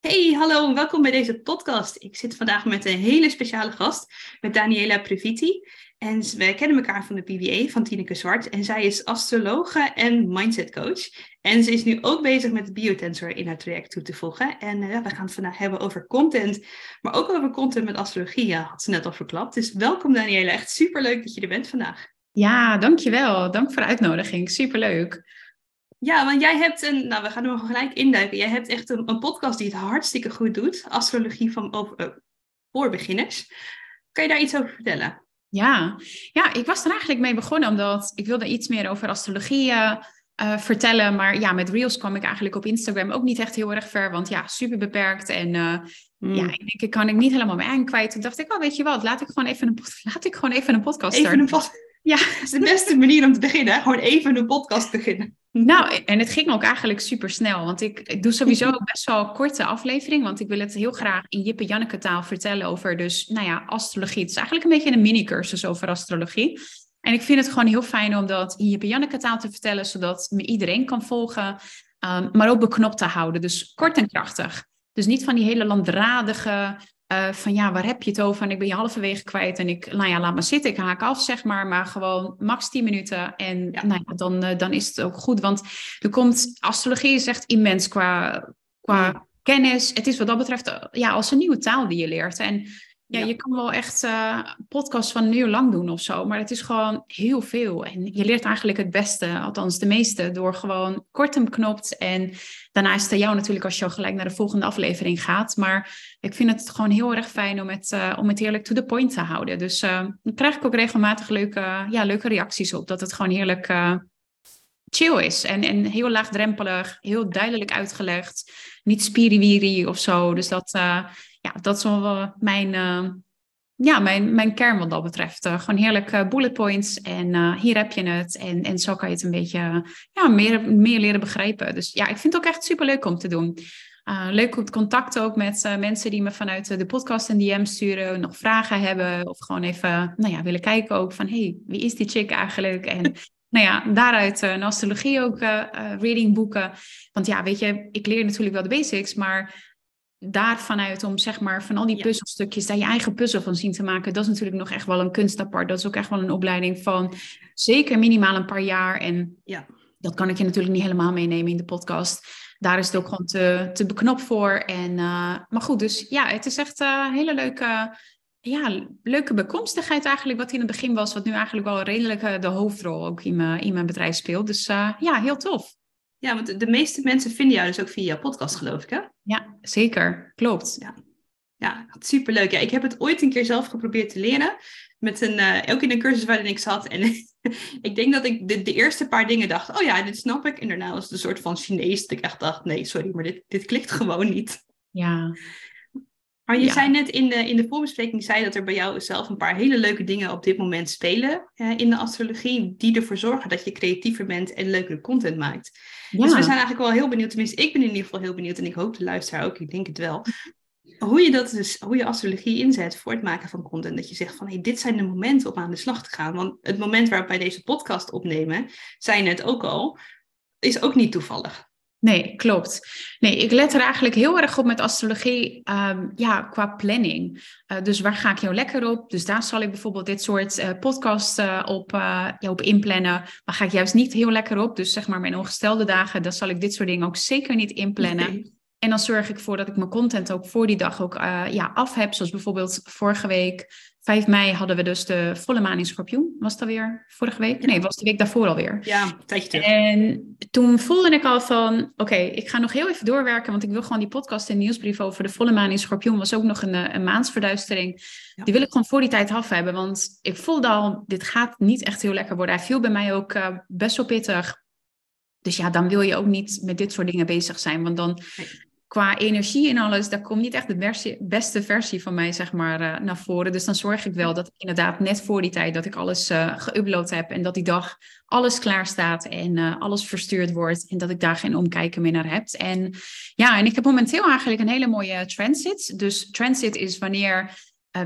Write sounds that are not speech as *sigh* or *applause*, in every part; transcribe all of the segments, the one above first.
Hey, hallo welkom bij deze podcast. Ik zit vandaag met een hele speciale gast, met Daniela Previti. En wij kennen elkaar van de PBA van Tineke Zwart. En zij is astrologe en mindset coach. En ze is nu ook bezig met biotensor in haar traject toe te voegen. En uh, we gaan het vandaag hebben over content, maar ook over content met astrologie, ja, had ze net al verklapt. Dus welkom Daniela, echt superleuk dat je er bent vandaag. Ja, dankjewel. Dank voor de uitnodiging. Superleuk. Ja, want jij hebt een, nou we gaan er gelijk induiken. Jij hebt echt een, een podcast die het hartstikke goed doet. Astrologie van, over, uh, voor beginners. Kan je daar iets over vertellen? Ja. ja, ik was er eigenlijk mee begonnen omdat ik wilde iets meer over astrologie uh, vertellen. Maar ja, met Reels kwam ik eigenlijk op Instagram ook niet echt heel erg ver. Want ja, super beperkt. En uh, mm. ja, ik denk, ik kan ik niet helemaal mijn kwijt. Toen dacht ik, oh weet je wat, laat ik gewoon even een, *laughs* laat ik gewoon even een podcast starten. Even een podcast. Ja, dat is de beste manier om te beginnen. Gewoon even een podcast beginnen. Nou, en het ging ook eigenlijk super snel. Want ik, ik doe sowieso *laughs* best wel korte aflevering. Want ik wil het heel graag in Jip en Janneke taal vertellen over dus, nou ja, astrologie. Het is eigenlijk een beetje een mini-cursus over astrologie. En ik vind het gewoon heel fijn om dat in Jip en Janneke taal te vertellen. Zodat me iedereen kan volgen. Um, maar ook beknopt te houden. Dus kort en krachtig. Dus niet van die hele langdradige uh, van ja, waar heb je het over? En ik ben je halverwege kwijt en ik, nou ja, laat maar zitten, ik haak af, zeg maar. Maar gewoon max 10 minuten en ja. Nou ja, dan, uh, dan is het ook goed. Want er komt, astrologie is echt immens qua, qua kennis. Het is wat dat betreft uh, ja, als een nieuwe taal die je leert. En ja, ja, je kan wel echt uh, podcasts van een uur lang doen of zo, maar het is gewoon heel veel. En je leert eigenlijk het beste, althans de meeste, door gewoon kort en beknopt. En daarna is het aan jou natuurlijk als je al gelijk naar de volgende aflevering gaat. Maar ik vind het gewoon heel erg fijn om het, uh, om het heerlijk to the point te houden. Dus uh, dan krijg ik ook regelmatig leuke, ja, leuke reacties op, dat het gewoon heerlijk chill is. En, en heel laagdrempelig, heel duidelijk uitgelegd. Niet spiriwiri of zo. Dus dat ja, dat is wel mijn, uh, ja, mijn, mijn kern wat dat betreft. Uh, gewoon heerlijk uh, bullet points en hier heb je het. En, en zo kan je het een beetje ja, meer, meer leren begrijpen. Dus ja, ik vind het ook echt super leuk om te doen. leuk het contact ook met mensen die me vanuit de podcast een DM sturen, nog vragen hebben of gewoon even nou ja, willen kijken ook van hey, wie is die chick eigenlijk? En *laughs* nou ja, daaruit een astrologie ook reading boeken. Want ja, weet je, ik leer natuurlijk wel de basics, maar daar vanuit om zeg maar van al die puzzelstukjes daar je eigen puzzel van zien te maken, dat is natuurlijk nog echt wel een kunst apart. Dat is ook echt wel een opleiding van zeker minimaal een paar jaar. En ja. dat kan ik je natuurlijk niet helemaal meenemen in de podcast. Daar is het ook gewoon te, te beknopt voor. En, uh, maar goed, dus ja, het is echt een uh, hele leuke, ja, leuke bekomstigheid eigenlijk, wat in het begin was, wat nu eigenlijk wel redelijk uh, de hoofdrol ook in, mijn in mijn bedrijf speelt. Dus ja, heel tof. Ja, want de meeste mensen vinden jou dus ook via jouw podcast, geloof ik, hè? Ja, zeker. Klopt. Ja, ja superleuk. Ja, ik heb het ooit een keer zelf geprobeerd te leren. Met een, uh, ook in een cursus waarin ik zat. En *laughs* ik denk dat ik de, de, eerste paar dingen dacht, oh ja, dit snap ik. En daarna was het een soort van Chinees dat ik echt dacht, nee, sorry, maar dit, dit klikt gewoon niet. Ja. Maar je zei net in de, in de voorbespreking, zei dat er bij jou zelf een paar hele leuke dingen op dit moment spelen in de astrologie, die ervoor zorgen dat je creatiever bent en leukere content maakt. Dus we zijn eigenlijk wel heel benieuwd, tenminste ik ben in ieder geval heel benieuwd en ik hoop de luisteraar ook, ik denk het wel. Hoe je, dat dus, hoe je astrologie inzet voor het maken van content. Dat je zegt van hey, dit zijn de momenten om aan de slag te gaan. Want het moment waarop wij deze podcast opnemen, zijn het ook al, is ook niet toevallig. Nee, klopt. Nee, ik let er eigenlijk heel erg op met astrologie, um, ja, qua planning. Uh, dus waar ga ik jou lekker op? Dus daar zal ik bijvoorbeeld dit soort uh, podcasts uh, op, ja, op inplannen. Maar ga ik juist niet heel lekker op? Dus zeg maar mijn ongestelde dagen, dan zal ik dit soort dingen ook zeker niet inplannen. En dan zorg ik ervoor dat ik mijn content ook voor die dag ook ja, af heb. Zoals bijvoorbeeld vorige week 5 mei hadden we dus de volle maan in Schorpioen. Was dat weer vorige week? Nee, was de week daarvoor alweer. Ja, een tijdje terug. En toen voelde ik al van, oké, ik ga nog heel even doorwerken, want ik wil gewoon die podcast en nieuwsbrief over de volle maan in Schorpioen, was ook nog een, eh, een maansverduistering. Ja. Die wil ik gewoon voor die tijd af hebben, want ik voelde al, dit gaat niet echt heel lekker worden. Hij viel bij mij ook uh, best wel pittig. Dus ja, dan wil je ook niet met dit soort dingen bezig zijn, want dan qua energie en alles, daar komt niet echt de beste versie van mij, zeg maar, uh, naar voren. Dus dan zorg ik wel dat ik inderdaad net voor die tijd dat ik alles uh, geüpload heb en dat die dag alles klaar staat en uh, alles verstuurd wordt en dat ik daar geen omkijken meer naar heb. En ja, en ik heb momenteel eigenlijk een hele mooie transit. Dus transit is wanneer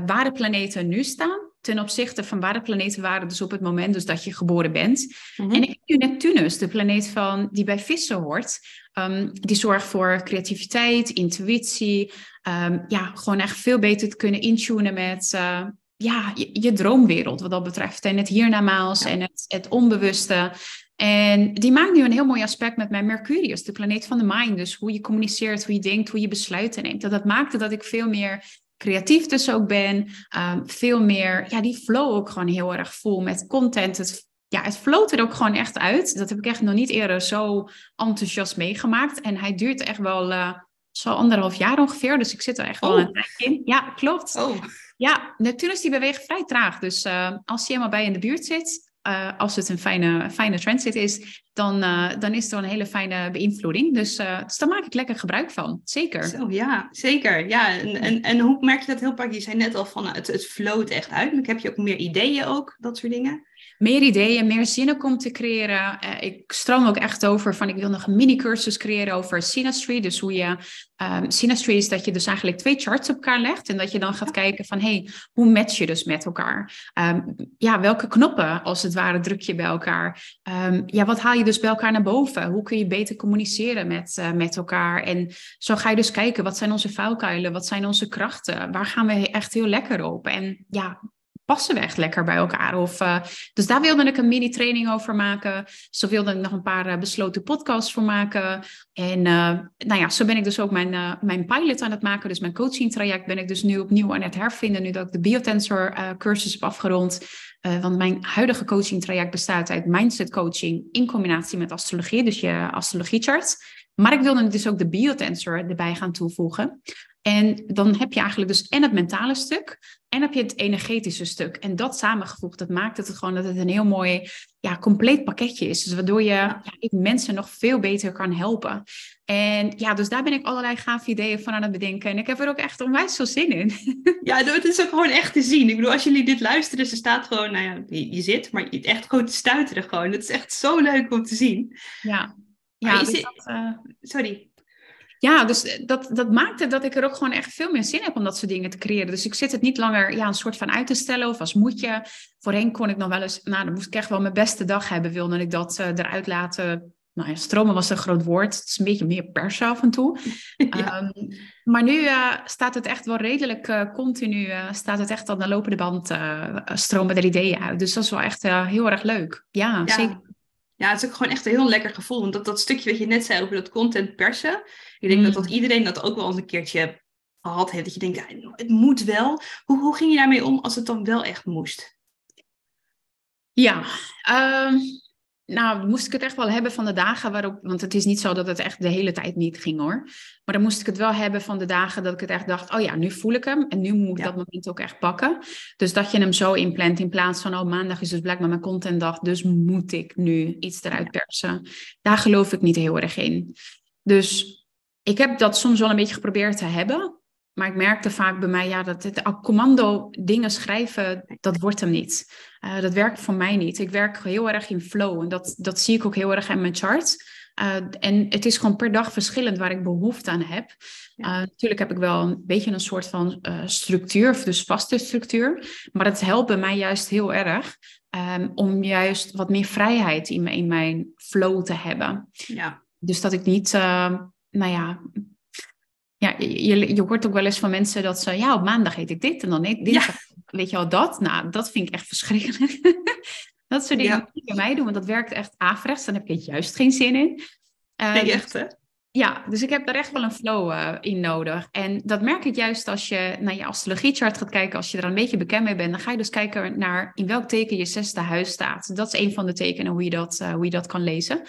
waar de planeten nu staan, ten opzichte van waar de planeten waren, dus op het moment dus dat je geboren bent. Mhm. En ik heb nu Neptunus, de planeet van, die bij vissen hoort. Um, die zorgt voor creativiteit, intuïtie. Um, ja, gewoon echt veel beter te kunnen intunen met uh, ja, je, je, droomwereld wat dat betreft. En het hiernamaals en het, het onbewuste. En die maakt nu een heel mooi aspect met mijn Mercurius, de planeet van de mind. Dus hoe je communiceert, hoe je denkt, hoe je besluiten neemt. Dat, dat maakte dat ik veel meer creatief dus ook ben. Um, veel meer, ja, die flow ook gewoon heel erg voel met content. Het, ja, het floot er ook gewoon echt uit. Dat heb ik echt nog niet eerder zo enthousiast meegemaakt. En hij duurt echt wel uh, zo anderhalf jaar ongeveer. Dus ik zit er echt wel een tijd in. Ja, klopt. Oh. Ja, Neptunus die beweegt vrij traag. Dus uh, als hij helemaal bij in de buurt zit, uh, als het een fijne, fijne transit is, dan, uh, dan is er een hele fijne beïnvloeding. Dus, uh, daar maak ik lekker gebruik van. Zeker. Zo, ja, zeker. Ja, en, en, en hoe merk je dat heel pak? Je zei net al van het, het float echt uit. Maar heb je ook meer ideeën ook, dat soort dingen? Meer ideeën, meer zinnen komt te creëren. Uh, ik stroom ook echt over van ik wil nog een mini-cursus creëren over Synastry. Dus hoe je um, Synastry is dat je dus eigenlijk twee charts op elkaar legt en dat je dan gaat kijken van hey, hoe match je dus met elkaar? Um, ja, welke knoppen als het ware druk je bij elkaar? Um, ja, wat haal je dus bij elkaar naar boven? Hoe kun je beter communiceren met, uh, met elkaar? En zo ga je dus kijken, wat zijn onze vuilkuilen? Wat zijn onze krachten? Waar gaan we echt heel lekker op? En ja, passen we echt lekker bij elkaar? Of, uh, dus daar wilde ik een mini-training over maken. Zo wilde ik nog een paar uh, besloten podcasts voor maken. En uh, nou ja, zo ben ik dus ook mijn, mijn pilot aan het maken. Dus mijn coaching traject ben ik dus nu opnieuw aan het hervinden. Nu dat ik de biotensor cursus heb afgerond. want mijn huidige coaching traject bestaat uit mindset coaching in combinatie met astrologie. Dus je astrologie chart. Maar ik wilde dus ook de biotensor erbij gaan toevoegen. En dan heb je eigenlijk dus en het mentale stuk en heb je het energetische stuk. En dat samengevoegd, dat maakt het gewoon dat het een heel mooi, ja, compleet pakketje is. Dus waardoor je ja, mensen nog veel beter kan helpen. En ja, dus daar ben ik allerlei gave ideeën van aan het bedenken. En ik heb er ook echt onwijs veel zin in. Ja, *laughs* het is ook gewoon echt te zien. Ik bedoel, als jullie dit luisteren, ze staat gewoon, nou ja, je, zit, maar je echt gewoon te stuiteren gewoon. Het is echt zo leuk om te zien. Ja, ja dus dat, uh... sorry ja, dus dat, dat maakte dat ik er ook gewoon echt veel meer zin heb om dat soort dingen te creëren. Dus ik zit het niet langer ja, een soort van uit te stellen of als moetje. Voorheen kon ik nog wel eens, nou dan moest ik echt wel mijn beste dag hebben, wilde ik dat uh, eruit laten. Nou ja, stromen was een groot woord. Het is een beetje meer persen af en toe. *laughs* Ehm, maar nu uh, staat het echt wel redelijk uh, continu, staat het echt aan de lopende band, stromen er ideeën uit. Dus dat is wel echt heel erg leuk. Ja, ja, zeker. Ja, het is ook gewoon echt een heel lekker gevoel. Want dat, dat stukje wat je net zei over dat content persen. Ik denk dat, dat mm. iedereen dat ook wel eens een keertje gehad heeft. Dat je denkt, ja, het moet wel. Hoe, hoe ging je daarmee om als het dan wel echt moest? Ja, um, nou moest ik het echt wel hebben van de dagen waarop... Want het is niet zo dat het echt de hele tijd niet ging hoor. Maar dan moest ik het wel hebben van de dagen dat ik het echt dacht... Oh ja, nu voel ik hem en nu moet ik dat moment ook echt pakken. Dus dat je hem zo inplant in plaats van... Oh, maandag is dus blijkbaar mijn contentdag, dus moet ik nu iets eruit persen. Daar geloof ik niet heel erg in. Dus ik heb dat soms wel een beetje geprobeerd te hebben. Maar ik merkte vaak bij mij, ja, dat het commando dingen schrijven, dat wordt hem niet. Uh, dat werkt voor mij niet. Ik werk heel erg in flow en dat, dat zie ik ook heel erg in mijn chart. Uh, en het is gewoon per dag verschillend waar ik behoefte aan heb. Uh, natuurlijk heb ik wel een beetje een soort van structuur, dus vaste structuur. Maar het helpt bij mij juist heel erg um, om juist wat meer vrijheid in, in mijn flow te hebben. Ja. Dus dat ik niet nou ja, ja je, je hoort ook wel eens van mensen dat ze, ja, op maandag eet ik dit en dan eet dit. Weet je wel, dat? Nou, dat vind ik echt verschrikkelijk. *laughs* dat soort dingen ja. bij mij doen, want dat werkt echt averechts. Dan heb je juist geen zin in. Uh, nee, echt hè? Ja, dus ik heb daar echt wel een flow uh, in nodig. En dat merk ik juist als je naar je astrologiechart gaat kijken. Als je er een beetje bekend mee bent, dan ga je dus kijken naar in welk teken je zesde huis staat. Dat is een van de tekenen hoe je dat, uh, hoe je dat kan lezen.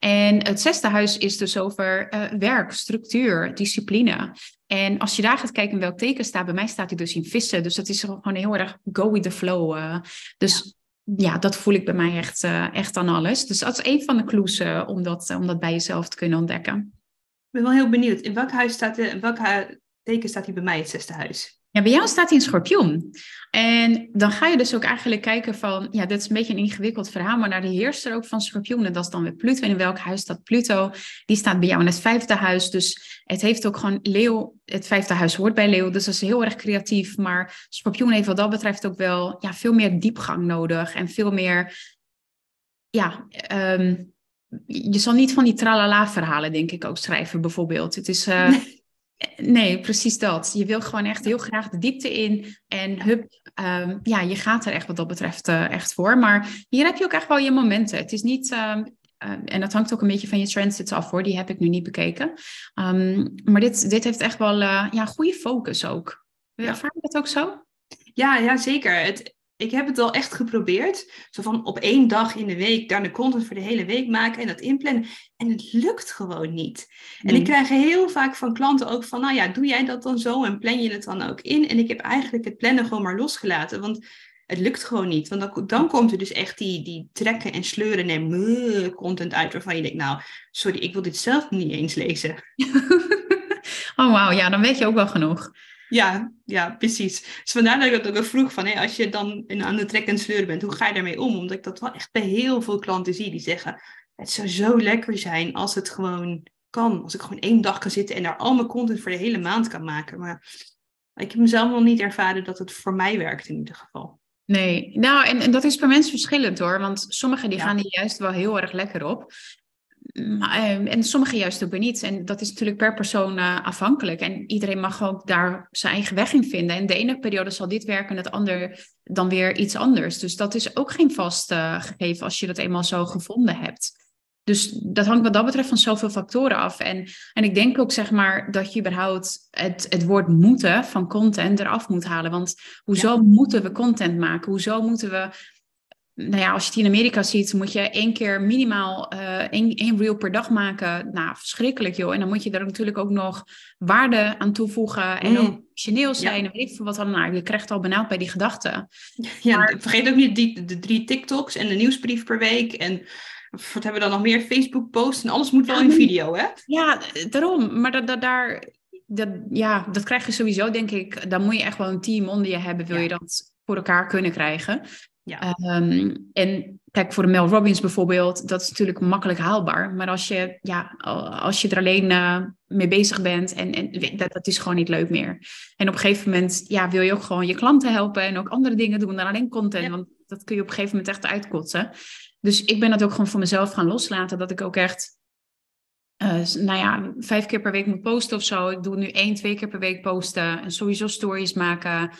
En het zesde huis is dus over uh, werk, structuur, discipline. En als je daar gaat kijken welk teken staat, bij mij staat hij dus in vissen. Dus dat is gewoon heel erg go with the flow. Uh. dus ja. dat voel ik bij mij echt, uh, echt aan alles. Dus dat is een van de clues om, dat, om dat bij jezelf te kunnen ontdekken. Ik ben wel heel benieuwd. In welk huis staat, in welk teken staat hij bij mij, het zesde huis? Ja, bij jou staat hij in schorpioen. En dan ga je dus ook eigenlijk kijken van, ja, dit is een beetje een ingewikkeld verhaal, maar naar de heerser ook van schorpioen, en dat is dan weer Pluto. En in welk huis staat Pluto? Die staat bij jou in het vijfde huis. Dus het heeft ook gewoon leeuw, het vijfde huis hoort bij leeuw, dus dat is heel erg creatief. Maar schorpioen heeft wat dat betreft ook wel ja, veel meer diepgang nodig en veel meer, ja, um, je zal niet van die tralala verhalen denk ik ook schrijven bijvoorbeeld. Het is... Nee, precies dat. Je wil gewoon echt heel graag de diepte in. En hup, um, ja, je gaat er echt wat dat betreft uh, echt voor. Maar hier heb je ook echt wel je momenten. Het is niet, um, uh, en dat hangt ook een beetje van je transits af hoor. Die heb ik nu niet bekeken. Um, maar dit, dit heeft echt wel uh, ja, goede focus ook. Ja. Ervaar je dat ook zo? Ja, ja zeker. Het, ik heb het al echt geprobeerd. Zo van op één dag in de week daar de content voor de hele week maken en dat inplannen. En het lukt gewoon niet. En ik krijg heel vaak van klanten ook van, nou ja, doe jij dat dan zo en plan je het dan ook in? En ik heb eigenlijk het plannen gewoon maar losgelaten. Want het lukt gewoon niet. Want dan, dan komt er dus echt die, die trekken en sleuren en content uit waarvan je denkt, nou, sorry, ik wil dit zelf niet eens lezen. *laughs* oh wauw, ja, dan weet je ook wel genoeg. Ja, ja, precies. Dus vandaar dat ik dat ook vroeg van, hè, als je dan aan de trek en sleuren bent, hoe ga je daarmee om? Omdat ik dat wel echt bij heel veel klanten zie die zeggen, het zou zo lekker zijn als het gewoon kan. Als ik gewoon één dag kan zitten en daar al mijn content voor de hele maand kan maken. Maar ik heb mezelf nog niet ervaren dat het voor mij werkt in ieder geval. Nee, nou en, en dat is per mens verschillend hoor. Want sommigen die gaan er juist wel heel erg lekker op. Ehm, en sommige juist ook weer niet. En dat is natuurlijk per persoon uh, afhankelijk. En iedereen mag ook daar zijn eigen weg in vinden. En de ene periode zal dit werken en het andere dan weer iets anders. Dus dat is ook geen vast uh, gegeven als je dat eenmaal zo gevonden hebt. Dus dat hangt wat dat betreft van zoveel factoren af. En, en ik denk ook zeg maar dat je überhaupt het, het woord moeten van content eraf moet halen. Want hoezo ja. moeten we content maken? Hoezo moeten we nou ja, als je het in Amerika ziet, moet je één keer minimaal uh, één, één reel per dag maken. Nou, verschrikkelijk joh. En dan moet je daar natuurlijk ook nog waarde aan toevoegen en mm. ook zijn. Ja. En weet ik veel wat dan. Nou, je krijgt al benauwd bij die gedachten. *laughs* Ja, maar... vergeet ook niet die, de drie TikToks en de nieuwsbrief per week. En wat hebben we dan nog meer? Facebook-posts en alles moet wel ja, in video, hè? Ja, daarom. Maar dat, dat, daar, dat, ja, dat krijg je sowieso, denk ik. Dan moet je echt wel een team onder je hebben, wil ja. je dat voor elkaar kunnen krijgen. Ja. Um, en kijk, voor de Mel Robbins bijvoorbeeld, dat is natuurlijk makkelijk haalbaar. Maar als je, ja, als je er alleen uh, mee bezig bent, en, en dat, dat is gewoon niet leuk meer. En op een gegeven moment ja, wil je ook gewoon je klanten helpen en ook andere dingen doen dan alleen content. Ja. Want dat kun je op een gegeven moment echt uitkotsen. Dus ik ben dat ook gewoon voor mezelf gaan loslaten. Dat ik ook echt, uh, nou ja, vijf keer per week moet posten of zo. Ik doe nu één, twee keer per week posten. En sowieso stories maken.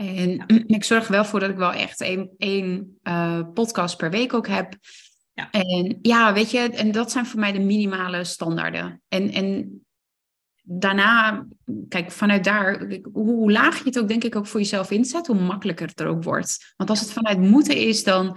En ja. *clears throat* ik zorg er wel voor dat ik wel echt één, één uh, podcast per week ook heb. Ja. En ja, weet je, en dat zijn voor mij de minimale standaarden. En, en daarna, kijk, vanuit daar, hoe laag je het ook denk ik ook voor jezelf inzet, hoe makkelijker het er ook wordt. Want als het vanuit moeten is, dan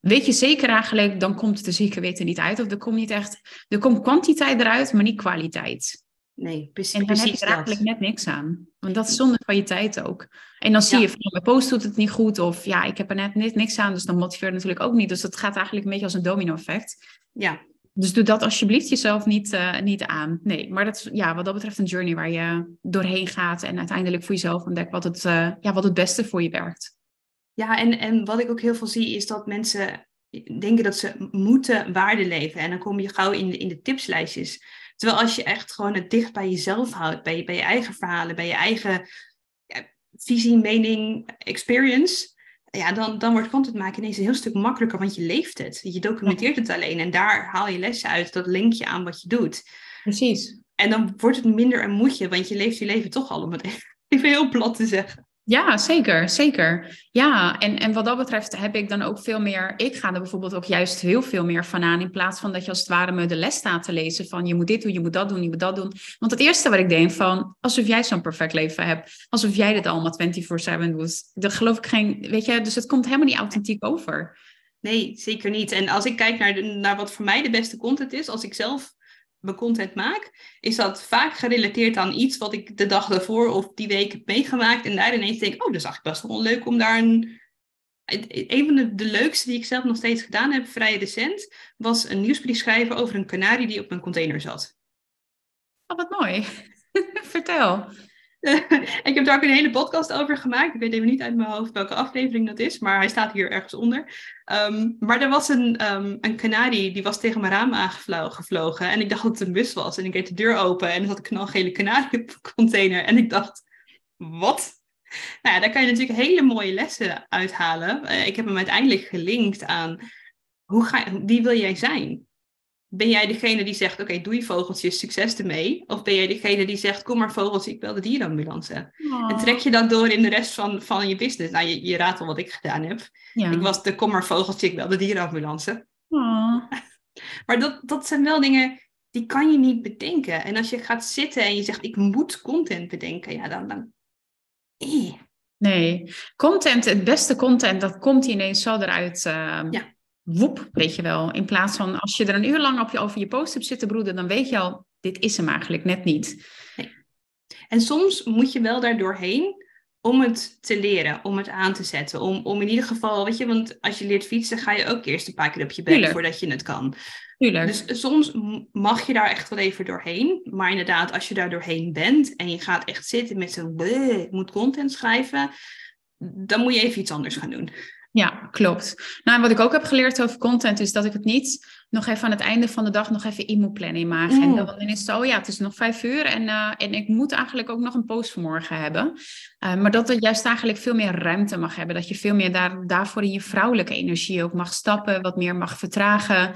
weet je zeker eigenlijk, dan komt er zeker weten niet uit. Of er komt niet echt, er komt kwantiteit eruit, maar niet kwaliteit. Nee, precies. En precies heb je er eigenlijk net niks aan. Want dat is zonde van je tijd ook. En dan zie ja. je van, mijn post doet het niet goed. Of ja, ik heb er net niks aan. Dus dan motiveert natuurlijk ook niet. Dus dat gaat eigenlijk een beetje als een domino effect. Ja. Dus doe dat alsjeblieft jezelf niet, uh, niet aan. Nee, maar dat is ja, wat dat betreft een journey waar je doorheen gaat. En uiteindelijk voor jezelf ontdekt wat het, uh, ja, wat het beste voor je werkt. Ja, en, en wat ik ook heel veel zie is dat mensen denken dat ze moeten waarde leven. En dan kom je gauw in de, in de tipslijstjes. Terwijl als je echt gewoon het dicht bij jezelf houdt, bij, bij je eigen verhalen, bij je eigen ja, visie, mening, experience, ja, dan, dan wordt content maken ineens een heel stuk makkelijker, want je leeft het. Je documenteert het alleen en daar haal je lessen uit, dat link je aan wat je doet. Precies. En dan wordt het minder een moedje, want je leeft je leven toch al, om het even heel plat te zeggen. Ja, zeker, zeker. Ja, en, en wat dat betreft heb ik dan ook veel meer. Ik ga er bijvoorbeeld ook juist heel veel meer van aan. In plaats van dat je als het ware me de les staat te lezen van je moet dit doen, je moet dat doen, je moet dat doen. Want het eerste wat ik denk van alsof jij zo'n perfect leven hebt, alsof jij dit allemaal 24/7 doet, dat geloof ik geen. Weet je, dus het komt helemaal niet authentiek over. Nee, zeker niet. En als ik kijk naar, de, naar wat voor mij de beste content is, als ik zelf mijn content maak, is dat vaak gerelateerd aan iets wat ik de dag daarvoor of die week heb meegemaakt. En daar ineens denk, oh, dat is eigenlijk best wel leuk om daar een... Een van de, de leukste die ik zelf nog steeds gedaan heb, vrij recent, was een nieuwsbrief schrijven over een kanarie die op mijn container zat. Oh, wat mooi. *laughs* Vertel. *laughs* ik heb daar ook een hele podcast over gemaakt. Ik weet even niet uit mijn hoofd welke aflevering dat is, maar hij staat hier ergens onder. Ehm, maar er was een, um, een kanarie, die was tegen mijn raam aangevlogen. En ik dacht dat het een bus was. En ik deed de deur open en er zat een knalgele kanariecontainer. En ik dacht, wat? Nou ja, daar kan je natuurlijk hele mooie lessen uithalen. Uh, ik heb hem uiteindelijk gelinkt aan, hoe ga, wie wil jij zijn? Ben jij degene die zegt, oké, doe je vogeltjes, succes ermee? Of ben jij degene die zegt, kom maar vogeltje, ik bel de dierenambulance. En trek je dat door in de rest van, van je business? Nou, je, je raadt al wat ik gedaan heb. Ik was de kom maar vogeltje, ik bel de dierenambulance. *laughs* maar dat, dat zijn wel dingen, die kan je niet bedenken. En als je gaat zitten en je zegt, ik moet content bedenken, ja, dan... dan eh. Nee, content, het beste content, dat komt ineens zo eruit. Uh, ja woep, weet je wel. In plaats van als je er een uur lang op je, over je post hebt zitten broeden, dan weet je al, dit is hem eigenlijk net niet. Nee. En soms moet je wel daar doorheen om het te leren, om het aan te zetten. Om, om in ieder geval, weet je, want als je leert fietsen, ga je ook eerst een paar keer op je bek voordat je het kan. Tuurlijk. Dus soms mag je daar echt wel even doorheen. Maar inderdaad, als je daar doorheen bent en je gaat echt zitten met zo'n, ik moet content schrijven, dan moet je even iets anders gaan doen. Ja, klopt. Nou, wat ik ook heb geleerd over content is dat ik het niet nog even aan het einde van de dag nog even in moet plannen in mijn agenda. Mm. Want dan is het zo, ja, het is nog vijf uur en, uh, en ik moet eigenlijk ook nog een post vanmorgen hebben. Uh, maar dat het juist eigenlijk veel meer ruimte mag hebben. Dat je veel meer daar, daarvoor in je vrouwelijke energie ook mag stappen, wat meer mag vertragen.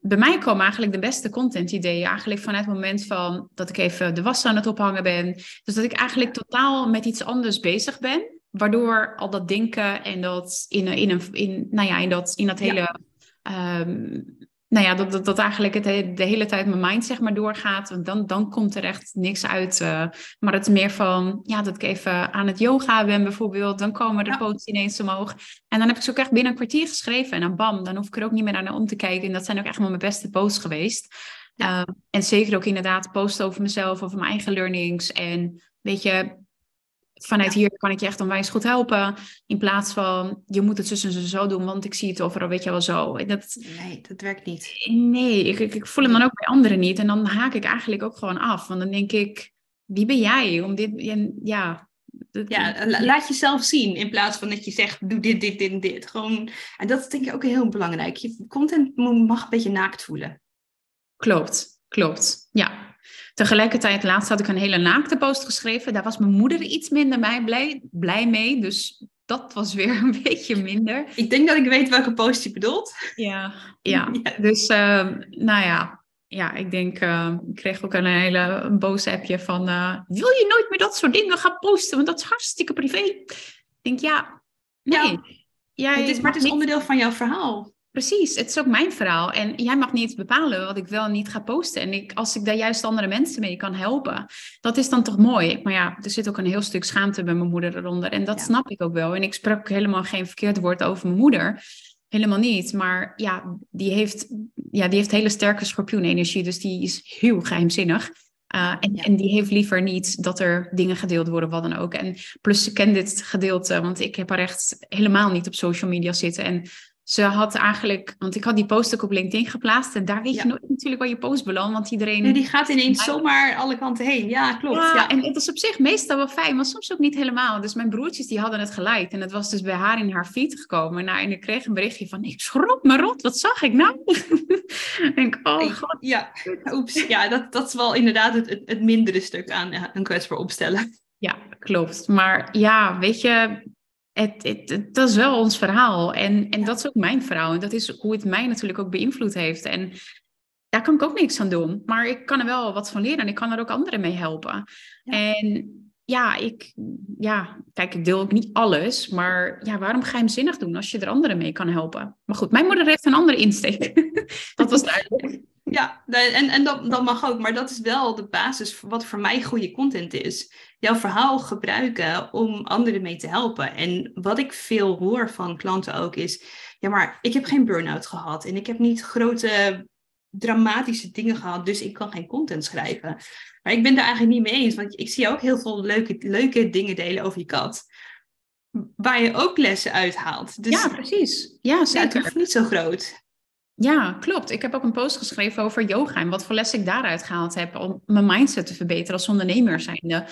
Bij mij komen eigenlijk de beste content ideeën eigenlijk vanuit het moment van dat ik even de was aan het ophangen ben. Dus dat ik eigenlijk totaal met iets anders bezig ben waardoor al dat denken en dat in, in, een, in, nou ja, in, dat, in dat hele. Ehm, nou ja, dat, dat, dat eigenlijk het, de hele tijd mijn mind zeg maar doorgaat. Want dan, dan komt er echt niks uit. Uh, maar het is meer van, ja, dat ik even aan het yoga ben bijvoorbeeld. Dan komen de ja. posts ineens omhoog. En dan heb ik ze ook echt binnen een kwartier geschreven. En dan bam, dan hoef ik er ook niet meer naar om te kijken. En dat zijn ook echt wel mijn beste posts geweest. Uh, en zeker ook inderdaad posten over mezelf, over mijn eigen learnings. En weet je, vanuit hier kan ik je echt onwijs goed helpen. In plaats van, je moet het zo en zo doen, want ik zie het overal, weet je wel zo. Dat, nee, dat werkt niet. Nee, ik, ik, ik voel hem dan ook bij anderen niet. En dan haak ik eigenlijk ook gewoon af. Want dan denk ik, wie ben jij om dit... Ja, ja, laat jezelf zien in plaats van dat je zegt, doe dit, dit, dit dit. Gewoon, en dat is denk ik ook heel belangrijk. Je content mag een beetje naakt voelen. Klopt, klopt. Ja, Tegelijkertijd, laatst had ik een hele naakte post geschreven. Daar was mijn moeder iets minder mij blij, blij mee. Dus dat was weer *laughs* een beetje minder. Ik denk dat ik weet welke post je bedoelt. Ja, ja. *laughs* dus uh, nou ja. Ja, ik denk, uh, ik kreeg ook een hele boos appje van... Uh, wil je nooit meer dat soort dingen gaan posten? Want dat is hartstikke privé. Ik denk, ja, nee. Ja. het is, maar het is onderdeel van jouw verhaal. Precies, het is ook mijn verhaal. En jij mag niet bepalen wat ik wel en niet ga posten. En ik, als ik daar juist andere mensen mee kan helpen, dat is dan toch mooi. Maar ja, er zit ook een heel stuk schaamte bij mijn moeder eronder. En dat snap ik ook wel. En ik sprak helemaal geen verkeerd woord over mijn moeder. Helemaal niet. Maar ja, die heeft, ja, die heeft hele sterke schorpioenenergie. Dus die is heel geheimzinnig. Uh, en, en, die heeft liever niet dat er dingen gedeeld worden, wat dan ook. En plus, ze kent dit gedeelte, want ik heb haar echt helemaal niet op social media zitten. En ze had eigenlijk, want ik had die post ook op LinkedIn geplaatst. En daar weet je nooit natuurlijk waar je post belandt, want iedereen... Nee, die gaat ineens zomaar alle kanten heen. Ja, klopt. Ja, en het is op zich meestal wel fijn, maar soms ook niet helemaal. Dus mijn broertjes die hadden het gelijk. En het was dus bij haar in haar feed gekomen. Nou, en ik kreeg een berichtje van, ik schrok me rot, wat zag ik nou? *laughs* en ik, oh god. Ja, oeps. Ja, dat, dat is wel inderdaad het, het, het mindere stuk aan een kwetsbaar opstellen. Ja, klopt. Maar ja, weet je, het, het, dat is wel ons verhaal. En, en dat is ook mijn verhaal. En dat is hoe het mij natuurlijk ook beïnvloed heeft. En daar kan ik ook niks aan doen. Maar ik kan er wel wat van leren en ik kan er ook anderen mee helpen. En ja, ik, ja, kijk, ik deel ook niet alles. Maar ja, waarom geheimzinnig doen als je er anderen mee kan helpen? Maar goed, mijn moeder heeft een andere insteek. *laughs* dat was duidelijk. Ja, en, en dat, dat mag ook, maar dat is wel de basis voor wat voor mij goede content is. Jouw verhaal gebruiken om anderen mee te helpen. En wat ik veel hoor van klanten ook is, ja, maar ik heb geen burn-out gehad en ik heb niet grote dramatische dingen gehad, dus ik kan geen content schrijven. Maar ik ben daar eigenlijk niet mee eens, want ik zie ook heel veel leuke, leuke dingen delen over je kat. Waar je ook lessen uithaalt. Dus ja, precies. Ja, zeker. Ja, het hoeft niet zo groot. Ja, klopt. Ik heb ook een post geschreven over yoga en wat voor les ik daaruit gehaald heb om mijn mindset te verbeteren als ondernemer zijnde.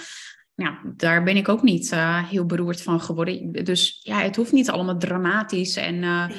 Ja, daar ben ik ook niet uh, heel beroerd van geworden. Dus ja, het hoeft niet allemaal dramatisch en uh,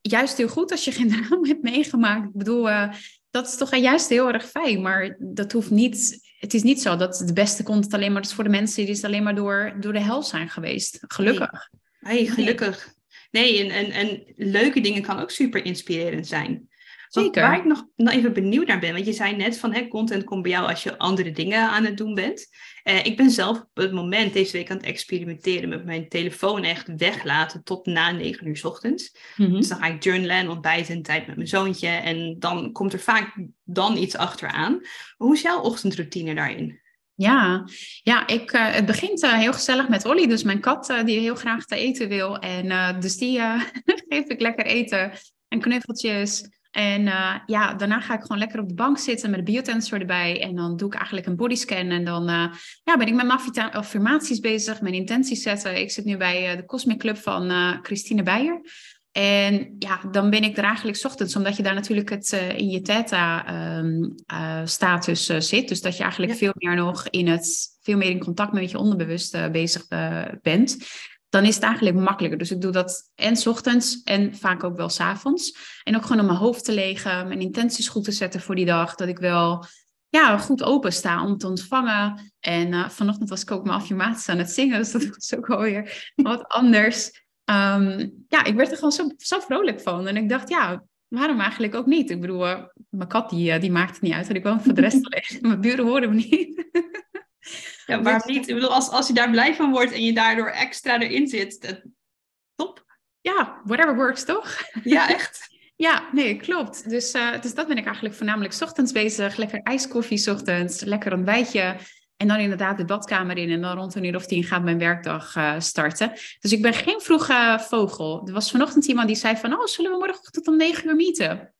juist heel goed als je geen *laughs* drama hebt meegemaakt. Ik bedoel, uh, dat is toch juist heel erg fijn, maar dat hoeft niet. Het is niet zo dat het beste content alleen maar is voor de mensen die het alleen maar door, door de hel zijn geweest. Gelukkig. Nee, gelukkig. Nee, en, en, en leuke dingen kan ook super inspirerend zijn. Zeker. Waar ik nog, nog even benieuwd naar ben, want je zei net van hè, content komt bij jou als je andere dingen aan het doen bent. Uh, ik ben zelf op het moment deze week aan het experimenteren met mijn telefoon echt weglaten tot na 9 uur s ochtends. Mm Dus dan ga ik journalen en ontbijten en tijd met mijn zoontje en dan komt er vaak dan iets achteraan. Hoe is jouw ochtendroutine daarin? Ja, ja ik, uh, het begint uh, heel gezellig met Olly, dus mijn kat uh, die heel graag te eten wil. En dus die *laughs* geef ik lekker eten en knuffeltjes. En uh, ja, daarna ga ik gewoon lekker op de bank zitten met de biotensor erbij. En dan doe ik eigenlijk een bodyscan. En dan uh, ja, ben ik met mijn affirmaties bezig, mijn intenties zetten. Ik zit nu bij uh, de Cosmic Club van Christine Beijer. En ja, dan ben ik er eigenlijk ochtends, omdat je daar natuurlijk het in je theta-status um, zit. Dus dat je eigenlijk ja. veel meer nog in het, veel meer in contact met je onderbewust bezig bent dan is het eigenlijk makkelijker. Dus ik doe dat en s ochtends en vaak ook wel s avonds. En ook gewoon om mijn hoofd te legen, mijn intenties goed te zetten voor die dag. Dat ik wel ja, goed open sta om te ontvangen. En uh, vanochtend was ik ook mijn affirmaties aan het zingen, *laughs* dus dat was ook alweer wat anders. Um, ja, ik werd er gewoon zo, zo vrolijk van. En ik dacht, ja, waarom eigenlijk ook niet? Ik bedoel, uh, mijn kat die, uh, die maakt het niet uit. En ik woon voor de rest *laughs* alleen. Mijn buren horen me niet. *laughs* Ja, waarom niet? Ik bedoel, als, als je daar blij van wordt en je daardoor extra erin zit, dat... top. Ja, whatever works, toch? Ja, *laughs* echt. ja, nee, klopt. Dus, uh, dus dat ben ik eigenlijk voornamelijk ochtends bezig. Lekker ijskoffie ochtends, lekker ontbijtje. En dan inderdaad de badkamer in. En dan rond een uur of tien gaat mijn werkdag uh, starten. Dus ik ben geen vroege vogel. Er was vanochtend iemand die zei van... Oh, zullen we morgenochtend om negen uur meeten?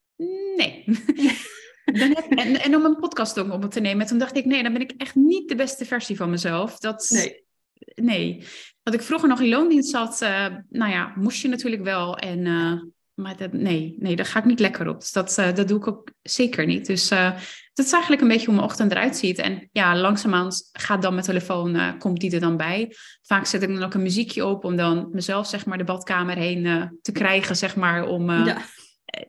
Nee. *laughs* en, en om een podcast ook op te nemen. Toen dacht ik, nee, dan ben ik echt niet de beste versie van mezelf. Dat, nee. Nee. Dat ik vroeger nog in loondienst zat, uh, nou ja, moest je natuurlijk wel. En, uh, maar dat, nee, nee, daar ga ik niet lekker op. Dus dat, uh, dat doe ik ook zeker niet. Dus dat is eigenlijk een beetje hoe mijn ochtend eruit ziet. En ja, langzaamaan gaat dan mijn telefoon, komt die er dan bij. Vaak zet ik dan ook een muziekje op om dan mezelf, zeg maar, de badkamer heen te krijgen, zeg maar, om... Ja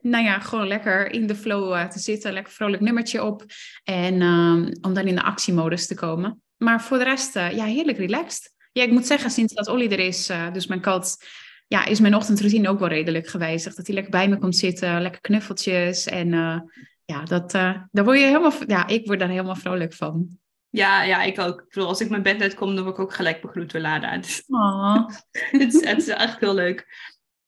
nou ja, gewoon lekker in de flow uh, te zitten, lekker vrolijk nummertje op. En um, om dan in de actiemodus te komen. Maar voor de rest, uh, ja, heerlijk relaxed. Ja, ik moet zeggen, sinds dat Olly er is, uh, dus mijn kat, ja, is mijn ochtendroutine ook wel redelijk gewijzigd. Dat hij lekker bij me komt zitten, lekker knuffeltjes. En ja, dat, daar word je helemaal, ja, ik word daar helemaal vrolijk van. Ja, ja, ik ook. Ik bedoel, als ik mijn bed uitkom, dan word ik ook gelijk begroet door Lada. Dus, *laughs* het, is, het is echt heel leuk.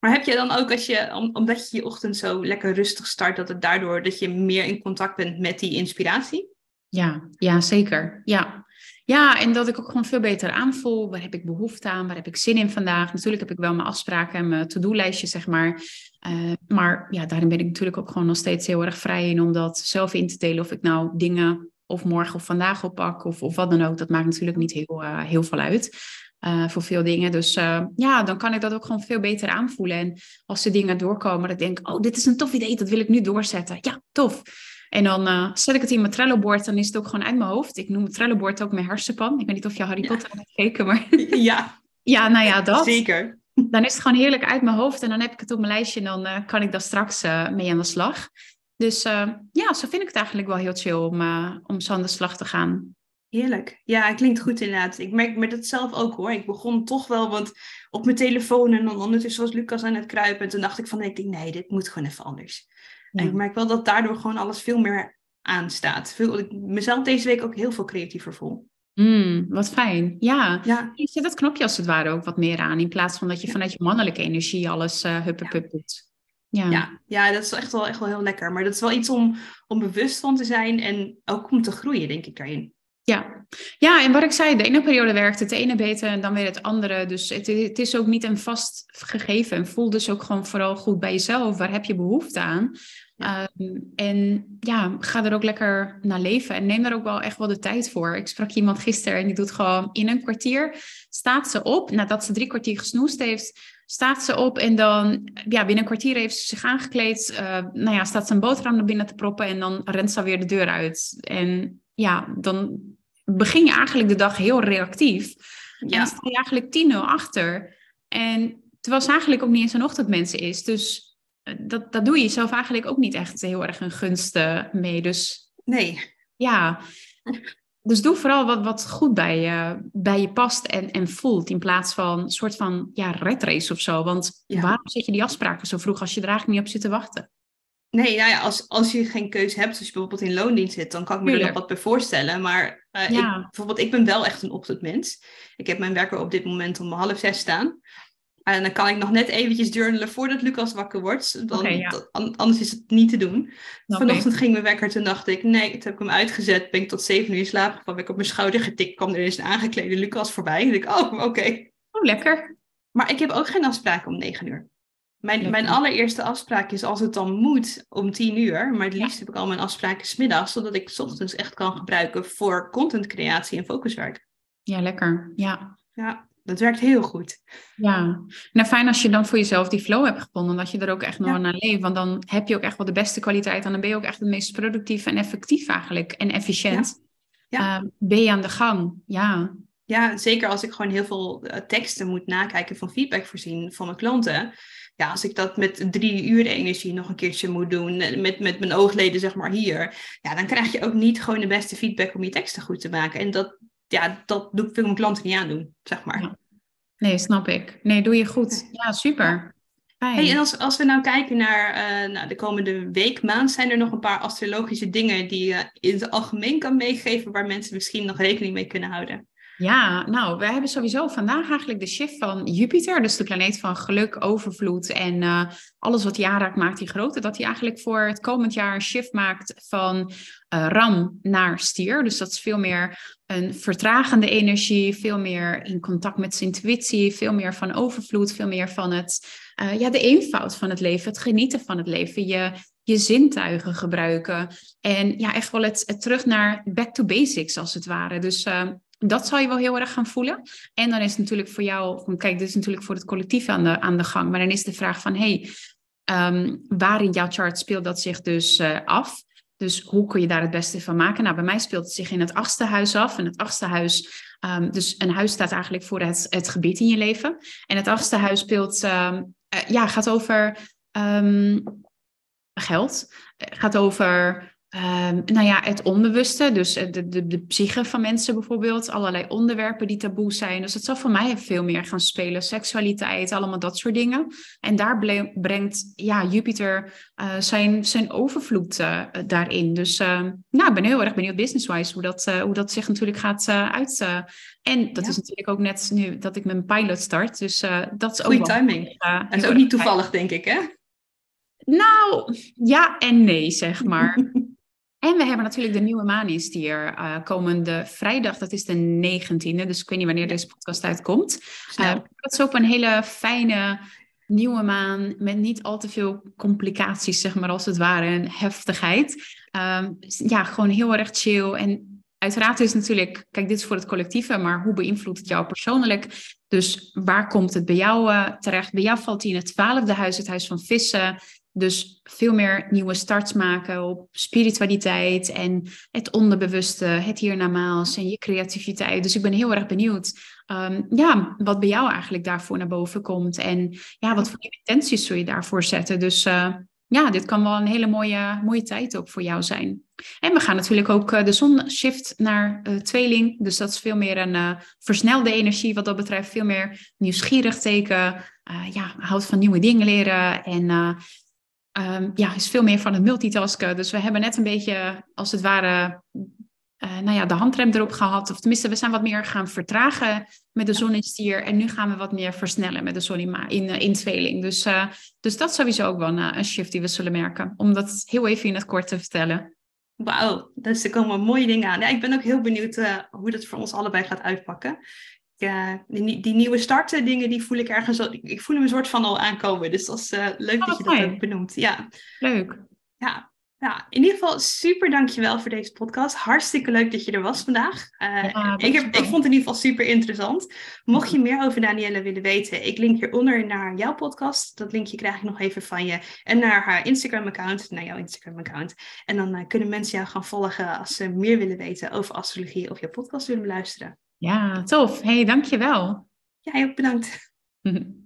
Maar heb je dan ook als je, omdat je je ochtend zo lekker rustig start, dat het daardoor dat je meer in contact bent met die inspiratie? Ja, ja, zeker. Ja. ja, en dat ik ook gewoon veel beter aanvoel. Waar heb ik behoefte aan? Waar heb ik zin in vandaag? Natuurlijk heb ik wel mijn afspraken en mijn to-do-lijstje, zeg maar. Uh, maar ja, daarin ben ik natuurlijk ook gewoon nog steeds heel erg vrij in om dat zelf in te delen. Of ik nou dingen of morgen of vandaag oppak of, of wat dan ook. Dat maakt natuurlijk niet heel, uh, heel veel uit. Uh, voor veel dingen. Dus uh, ja, dan kan ik dat ook gewoon veel beter aanvoelen. En als er dingen doorkomen, dat ik denk, oh, dit is een tof idee, dat wil ik nu doorzetten. Ja, tof. En dan uh, zet ik het in mijn Trello-board, dan is het ook gewoon uit mijn hoofd. Ik noem het Trello-board ook mijn hersenpan. Ik weet niet of je Harry ja. Potter hebt gekeken, maar... *laughs* Ja. ja, nou ja, dat. Zeker. Dan is het gewoon heerlijk uit mijn hoofd en dan heb ik het op mijn lijstje en dan kan ik daar straks mee aan de slag. Dus ja, zo vind ik het eigenlijk wel heel chill om, om zo aan de slag te gaan. Heerlijk. Ja, het klinkt goed inderdaad. Ik merk me dat zelf ook hoor. Ik begon toch wel wat op mijn telefoon en dan ondertussen was Lucas aan het kruipen. En toen dacht ik van nee, ik denk, nee, dit moet gewoon even anders. Ja. En ik merk wel dat daardoor gewoon alles veel meer aanstaat. Veel, ik mezelf deze week ook heel veel creatiever voel. Mm, wat fijn. Ja. ja. Je zet dat knopje als het ware ook wat meer aan. In plaats van dat je vanuit je mannelijke energie alles uh, doet. Ja. ja. Ja, dat is echt wel, echt wel heel lekker. Maar dat is wel iets om, om bewust van te zijn en ook om te groeien, denk ik, daarin. Ja. ja, en wat ik zei, de ene periode werkt het ene beter en dan weer het andere. Dus het, het, is ook niet een vast gegeven. En voel dus ook gewoon vooral goed bij jezelf. Waar heb je behoefte aan? Ja. Um, en ja, ga er ook lekker naar leven. En neem daar ook wel echt wel de tijd voor. Ik sprak iemand gisteren en die doet gewoon in een kwartier. Staat ze op, nadat ze drie kwartier gesnoest heeft, staat ze op en dan, ja, binnen een kwartier heeft ze zich aangekleed. Uh, nou ja, staat ze een boterham naar binnen te proppen en dan rent ze weer de deur uit. En ja, dan begin je eigenlijk de dag heel reactief. Ja. En dan sta je eigenlijk 10-0 achter. En terwijl het eigenlijk ook niet eens een ochtendmensen is. Dus eh, dat, dat doe je zelf eigenlijk ook niet echt heel erg een gunst mee. Dus nee. Ja. Dus doe vooral wat, wat goed bij je, bij je past en, en voelt. In plaats van een soort van ja, red race of zo. Want waarom zet je die afspraken zo vroeg als je er eigenlijk niet op zit te wachten? Nee, nou ja, als, als je geen keuze hebt, als je bijvoorbeeld in loondienst zit, dan kan ik me er nog wat bij voorstellen. Maar uh, ik, bijvoorbeeld, ik ben wel echt een ochtendmens. Ik heb mijn werker op dit moment om half zes staan. En dan kan ik nog net eventjes journalen voordat Lucas wakker wordt. Dan, anders is het niet te doen. Vanochtend ging mijn wekker, toen dacht ik, nee, toen heb ik hem uitgezet. Ben ik tot zeven uur slaap gevallen. Ben ik op mijn schouder getikt, kwam er eens een aangeklede Lucas voorbij. En ik, oh, oké. Oh, lekker. Maar ik heb ook geen afspraken om negen uur. Mijn, mijn allereerste afspraak is als het dan moet om tien uur. Maar het liefst heb ik al mijn afspraken smiddags. Zodat ik s ochtends echt kan gebruiken voor contentcreatie en focuswerk. Ja, lekker. Ja. Ja, dat werkt heel goed. Ja, nou fijn als je dan voor jezelf die flow hebt gevonden, dat je er ook echt nog naar leeft. Want dan heb je ook echt wel de beste kwaliteit en dan ben je ook echt het meest productief en effectief eigenlijk en efficiënt. Ja. Uh, ben je aan de gang, ja. Ja, zeker als ik gewoon heel veel uh, teksten moet nakijken van feedback voorzien van mijn klanten. Ja, als ik dat met drie uur energie nog een keertje moet doen, eh, met, met mijn oogleden zeg maar hier, ja, dan krijg je ook niet gewoon de beste feedback om je teksten goed te maken. En dat, ja, dat doe ik veel mijn klanten niet aandoen, zeg maar. Nee, snap ik. Nee, doe je goed. Ja, super. Hey, en als, als we nou kijken naar uh, nou, de komende week, maand, zijn er nog een paar astrologische dingen die je in het algemeen kan meegeven waar mensen misschien nog rekening mee kunnen houden? Ja, nou, we hebben sowieso vandaag eigenlijk de shift van Jupiter, dus de planeet van geluk, overvloed en uh, alles wat aanraakt maakt die grote. Dat hij eigenlijk voor het komend jaar een shift maakt van uh, ram naar stier. Dus dat is veel meer een vertragende energie, veel meer in contact met zijn intuïtie, veel meer van overvloed, veel meer van het, uh, ja, de eenvoud van het leven, het genieten van het leven, je, je zintuigen gebruiken. En ja, echt wel het, het terug naar back to basics als het ware. Dus dat zal je wel heel erg gaan voelen. En dan is het natuurlijk voor jou, kijk, dit is natuurlijk voor het collectief aan de, aan de gang. Maar dan is de vraag van, hey, um, waar in jouw chart speelt dat zich dus uh, af? Dus hoe kun je daar het beste van maken? Nou, bij mij speelt het zich in het achtste huis af. En het achtste huis, um, dus een huis staat eigenlijk voor het, het gebied in je leven. En het achtste huis speelt, um, uh, ja, gaat over geld. Gaat over Um, nou ja, het onbewuste, dus de, de, de psyche van mensen bijvoorbeeld, allerlei onderwerpen die taboe zijn. Dus het zal voor mij veel meer gaan spelen, seksualiteit, allemaal dat soort dingen. En daar brengt ja, Jupiter uh, zijn, zijn overvloed uh, daarin. Dus uh, nou, ik ben heel erg benieuwd business-wise hoe, dat, hoe dat zich natuurlijk gaat uit. en dat is natuurlijk ook net nu dat ik mijn pilot start. Dus dat is ook Goeie timing. en is ook niet toevallig, denk ik, hè? Nou, ja en nee, zeg maar. *laughs* En we hebben natuurlijk de nieuwe maan in stier uh, komende vrijdag, dat is de 19e, dus ik weet niet wanneer deze podcast uitkomt. Uh, dat is ook een hele fijne nieuwe maan met niet al te veel complicaties, zeg maar als het ware, en heftigheid. Uh, ja, gewoon heel erg chill. En uiteraard is natuurlijk, kijk, dit is voor het collectieve, maar hoe beïnvloedt het jou persoonlijk? Dus waar komt het bij jou uh, terecht? Bij jou valt hij in het twaalfde huis, het huis van vissen. Dus veel meer nieuwe starts maken op spiritualiteit en het onderbewuste, het hiernamaals en je creativiteit. Dus ik ben heel erg benieuwd um, ja, wat bij jou eigenlijk daarvoor naar boven komt. En ja, wat voor intenties zul je daarvoor zetten. Dus uh, ja, dit kan wel een hele mooie, mooie tijd ook voor jou zijn. En we gaan natuurlijk ook uh, de zon shift naar uh, tweeling. Dus dat is veel meer een uh, versnelde energie wat dat betreft. Veel meer nieuwsgierig teken. ja, houdt van nieuwe dingen leren. En um, ja, is veel meer van het multitasken. Dus we hebben net een beetje, als het ware, uh, nou ja, de handrem erop gehad. Of tenminste, we zijn wat meer gaan vertragen met de zon in stier. En nu gaan we wat meer versnellen met de zon in, in, uh, in tweeling. Dus, uh, dus dat is sowieso ook wel een, een, shift die we zullen merken. Om dat heel even in het kort te vertellen. Wauw, dus er komen mooie dingen aan. Ja, ik ben ook heel benieuwd hoe dat voor ons allebei gaat uitpakken die, die, nieuwe starten dingen, die voel ik ergens al, ik, voel hem een soort van al aankomen. Dus dat is uh, leuk oh, dat je dat ook benoemt. Ja. Leuk. Ja. Nou, in ieder geval super dankjewel voor deze podcast. Hartstikke leuk dat je er was vandaag. Uh, ik, heb, ik vond het in ieder geval super interessant. Mocht je meer over Danielle willen weten, ik link hieronder naar jouw podcast. Dat linkje krijg ik nog even van je. En naar haar Instagram-account, naar jouw Instagram-account. En dan uh, kunnen mensen jou gaan volgen als ze meer willen weten over astrologie of jouw podcast willen beluisteren. Ja, tof. hey, dankjewel. Jij ook bedankt. *laughs*